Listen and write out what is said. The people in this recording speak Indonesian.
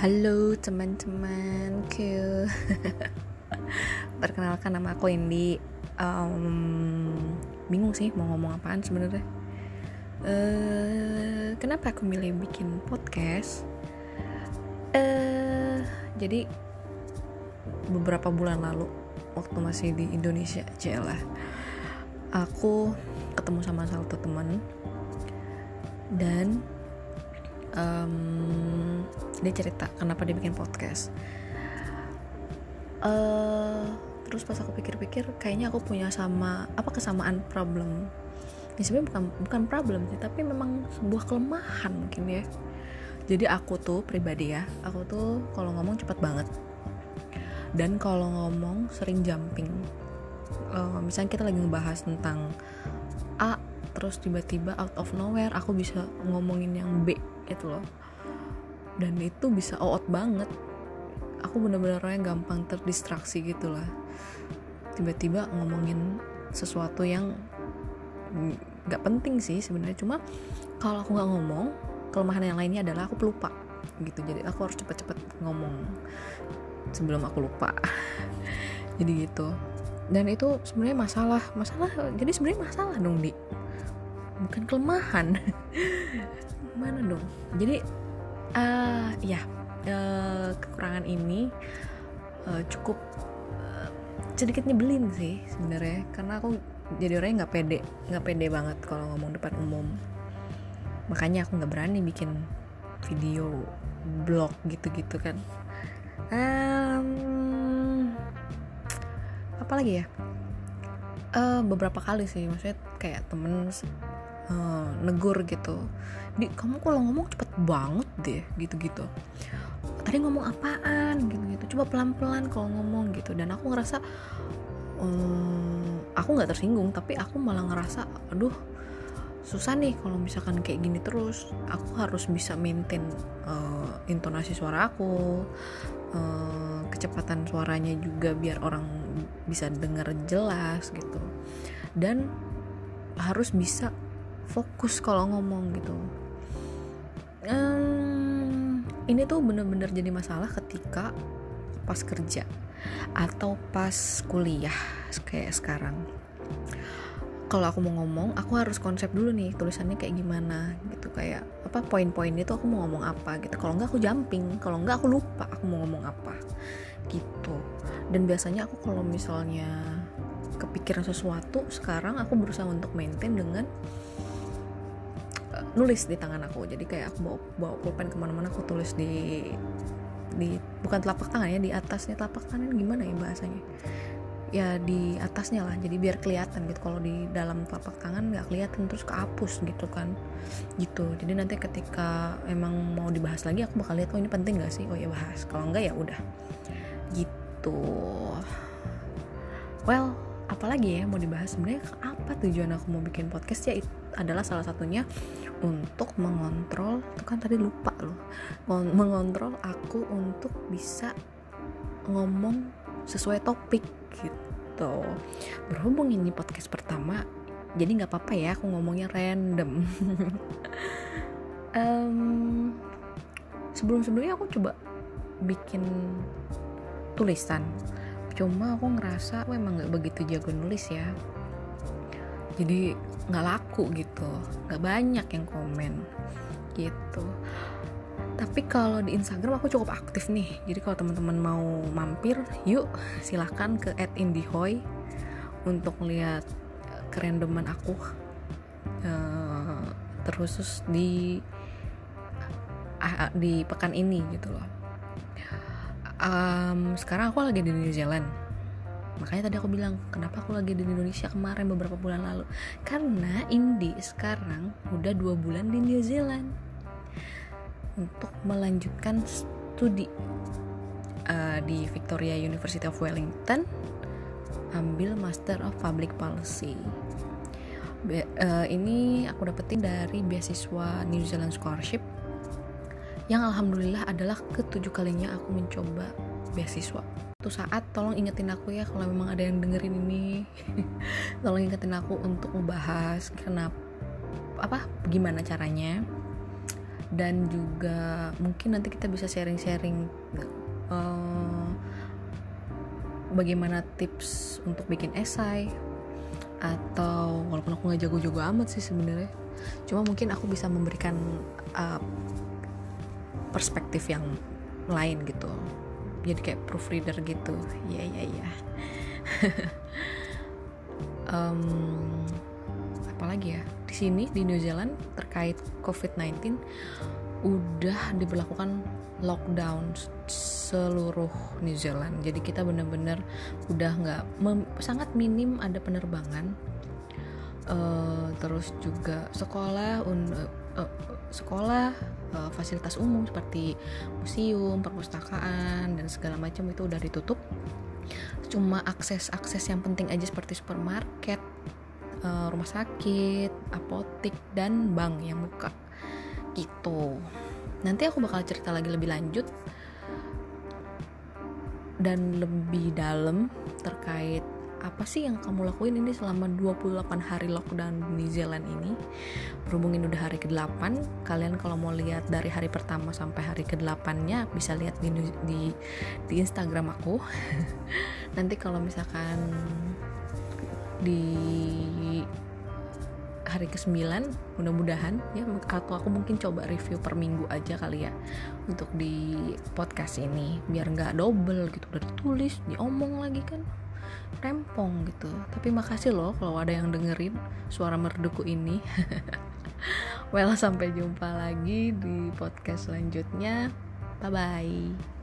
Halo teman-teman. Ke Perkenalkan nama aku Indi. Um, Bingung sih mau ngomong apaan sebenarnya. Uh, Kenapa aku milih bikin podcast? Uh, Jadi Beberapa bulan lalu Waktu masih di Indonesia lah Aku ketemu sama salah satu teman. Dan um, dia cerita kenapa dia bikin podcast. Uh, terus pas aku pikir-pikir kayaknya aku punya sama apa kesamaan problem. Ini sebenarnya bukan bukan problem sih tapi memang sebuah kelemahan mungkin ya. Jadi aku tuh pribadi ya aku tuh kalau ngomong cepat banget. Dan kalau ngomong sering jumping. Uh, misalnya kita lagi ngebahas tentang A terus tiba-tiba out of nowhere aku bisa ngomongin yang B gitu loh. Dan itu bisa out banget. Aku bener-bener yang gampang terdistraksi gitu lah. Tiba-tiba ngomongin sesuatu yang nggak penting sih sebenarnya. Cuma kalau aku nggak ngomong kelemahan yang lainnya adalah aku pelupa gitu. Jadi aku harus cepet-cepet ngomong sebelum aku lupa. Jadi gitu. Dan itu sebenarnya masalah masalah jadi sebenarnya masalah dong di bukan kelemahan. Mana dong? Jadi uh, ya uh, kekurangan ini uh, cukup uh, sedikit nyebelin sih sebenarnya. Karena aku jadi orang yang nggak pede nggak pede banget kalau ngomong depan umum. Makanya aku nggak berani bikin video blog gitu-gitu kan. Um, apa lagi ya? Uh, beberapa kali sih. Maksudnya kayak temen uh, negur gitu. Di kamu kalau ngomong cepet banget deh gitu-gitu. Tadi ngomong apaan gitu-gitu. Coba pelan-pelan kalau ngomong gitu. Dan aku ngerasa um, aku nggak tersinggung tapi aku malah ngerasa aduh susah nih kalau misalkan kayak gini terus. Aku harus bisa maintain uh, intonasi suara aku uh, kecepatan suaranya juga biar orang bisa dengar jelas gitu. Dan harus bisa fokus kalau ngomong gitu. Um, ini tuh bener-bener jadi masalah ketika pas kerja atau pas kuliah kayak sekarang. Kalau aku mau ngomong aku harus konsep dulu nih tulisannya kayak gimana gitu kayak apa poin-poin itu aku mau ngomong apa gitu. Kalau nggak aku jumping kalau nggak aku lupa aku mau ngomong apa gitu. Dan biasanya aku kalau misalnya kepikiran sesuatu sekarang aku berusaha untuk maintain dengan nulis di tangan aku. Jadi kayak aku bawa bawa pulpen ke mana-mana aku tulis di di bukan telapak tangan ya di atasnya telapak tangan gimana ya bahasanya? Ya di atasnya lah jadi biar kelihatan gitu. Kalau di dalam telapak tangan nggak kelihatan terus kehapus gitu kan. Gitu. Jadi nanti ketika emang mau dibahas lagi aku bakal lihat oh ini penting gak sih? Oh ya bahas. Kalau enggak ya udah. Gitu. Well apalagi ya mau dibahas sebenarnya apa tujuan aku mau bikin podcast ya adalah salah satunya untuk mengontrol itu kan tadi lupa loh. Mengontrol aku untuk bisa ngomong sesuai topik gitu. Berhubung ini podcast pertama jadi nggak apa-apa ya aku ngomongnya random. Um, sebelum-sebelumnya aku coba bikin tulisan cuma aku ngerasa aku emang nggak begitu jago nulis ya. Jadi nggak laku gitu. Nggak banyak yang komen gitu. Tapi kalau di Instagram aku cukup aktif nih. Jadi kalau teman-teman mau mampir yuk silahkan ke @indihoy untuk lihat kerendeman aku. Uh, di uh, di pekan ini gitu loh um, sekarang aku lagi di New Zealand. Makanya tadi aku bilang kenapa aku lagi di Indonesia kemarin beberapa bulan lalu? Karena Indi sekarang udah dua bulan di New Zealand. Untuk melanjutkan studi uh, di Victoria University of Wellington ambil Master of Public Policy. Be uh, ini aku dapetin dari beasiswa New Zealand Scholarship yang alhamdulillah adalah ketujuh kalinya aku mencoba beasiswa. Suatu saat tolong ingetin aku ya kalau memang ada yang dengerin ini. Tolong ingetin aku untuk membahas kenapa apa gimana caranya. Dan juga mungkin nanti kita bisa sharing-sharing uh, bagaimana tips untuk bikin esai. Atau walaupun aku nggak jago-jago amat sih sebenarnya. Cuma mungkin aku bisa memberikan uh, perspektif yang lain gitu. Jadi kayak proofreader gitu. Ya ya ya um, apalagi ya? Di sini di New Zealand terkait COVID-19 udah diberlakukan lockdown seluruh New Zealand. Jadi kita bener-bener udah nggak sangat minim ada penerbangan. Uh, terus juga sekolah un, uh, uh, sekolah uh, fasilitas umum seperti museum perpustakaan dan segala macam itu udah ditutup. Cuma akses-akses yang penting aja seperti supermarket uh, rumah sakit apotik dan bank yang buka. Gitu. Nanti aku bakal cerita lagi lebih lanjut dan lebih dalam terkait apa sih yang kamu lakuin ini selama 28 hari lockdown di New Zealand ini? Berhubung ini udah hari ke-8 kalian kalau mau lihat dari hari pertama sampai hari ke-8 nya bisa lihat di, di, di Instagram aku. Nanti kalau misalkan di hari ke-9 mudah-mudahan ya atau aku mungkin coba review per minggu aja kali ya untuk di podcast ini. Biar nggak double gitu udah ditulis diomong lagi kan rempong gitu. Tapi makasih loh kalau ada yang dengerin suara merduku ini. Well sampai jumpa lagi di podcast selanjutnya. Bye bye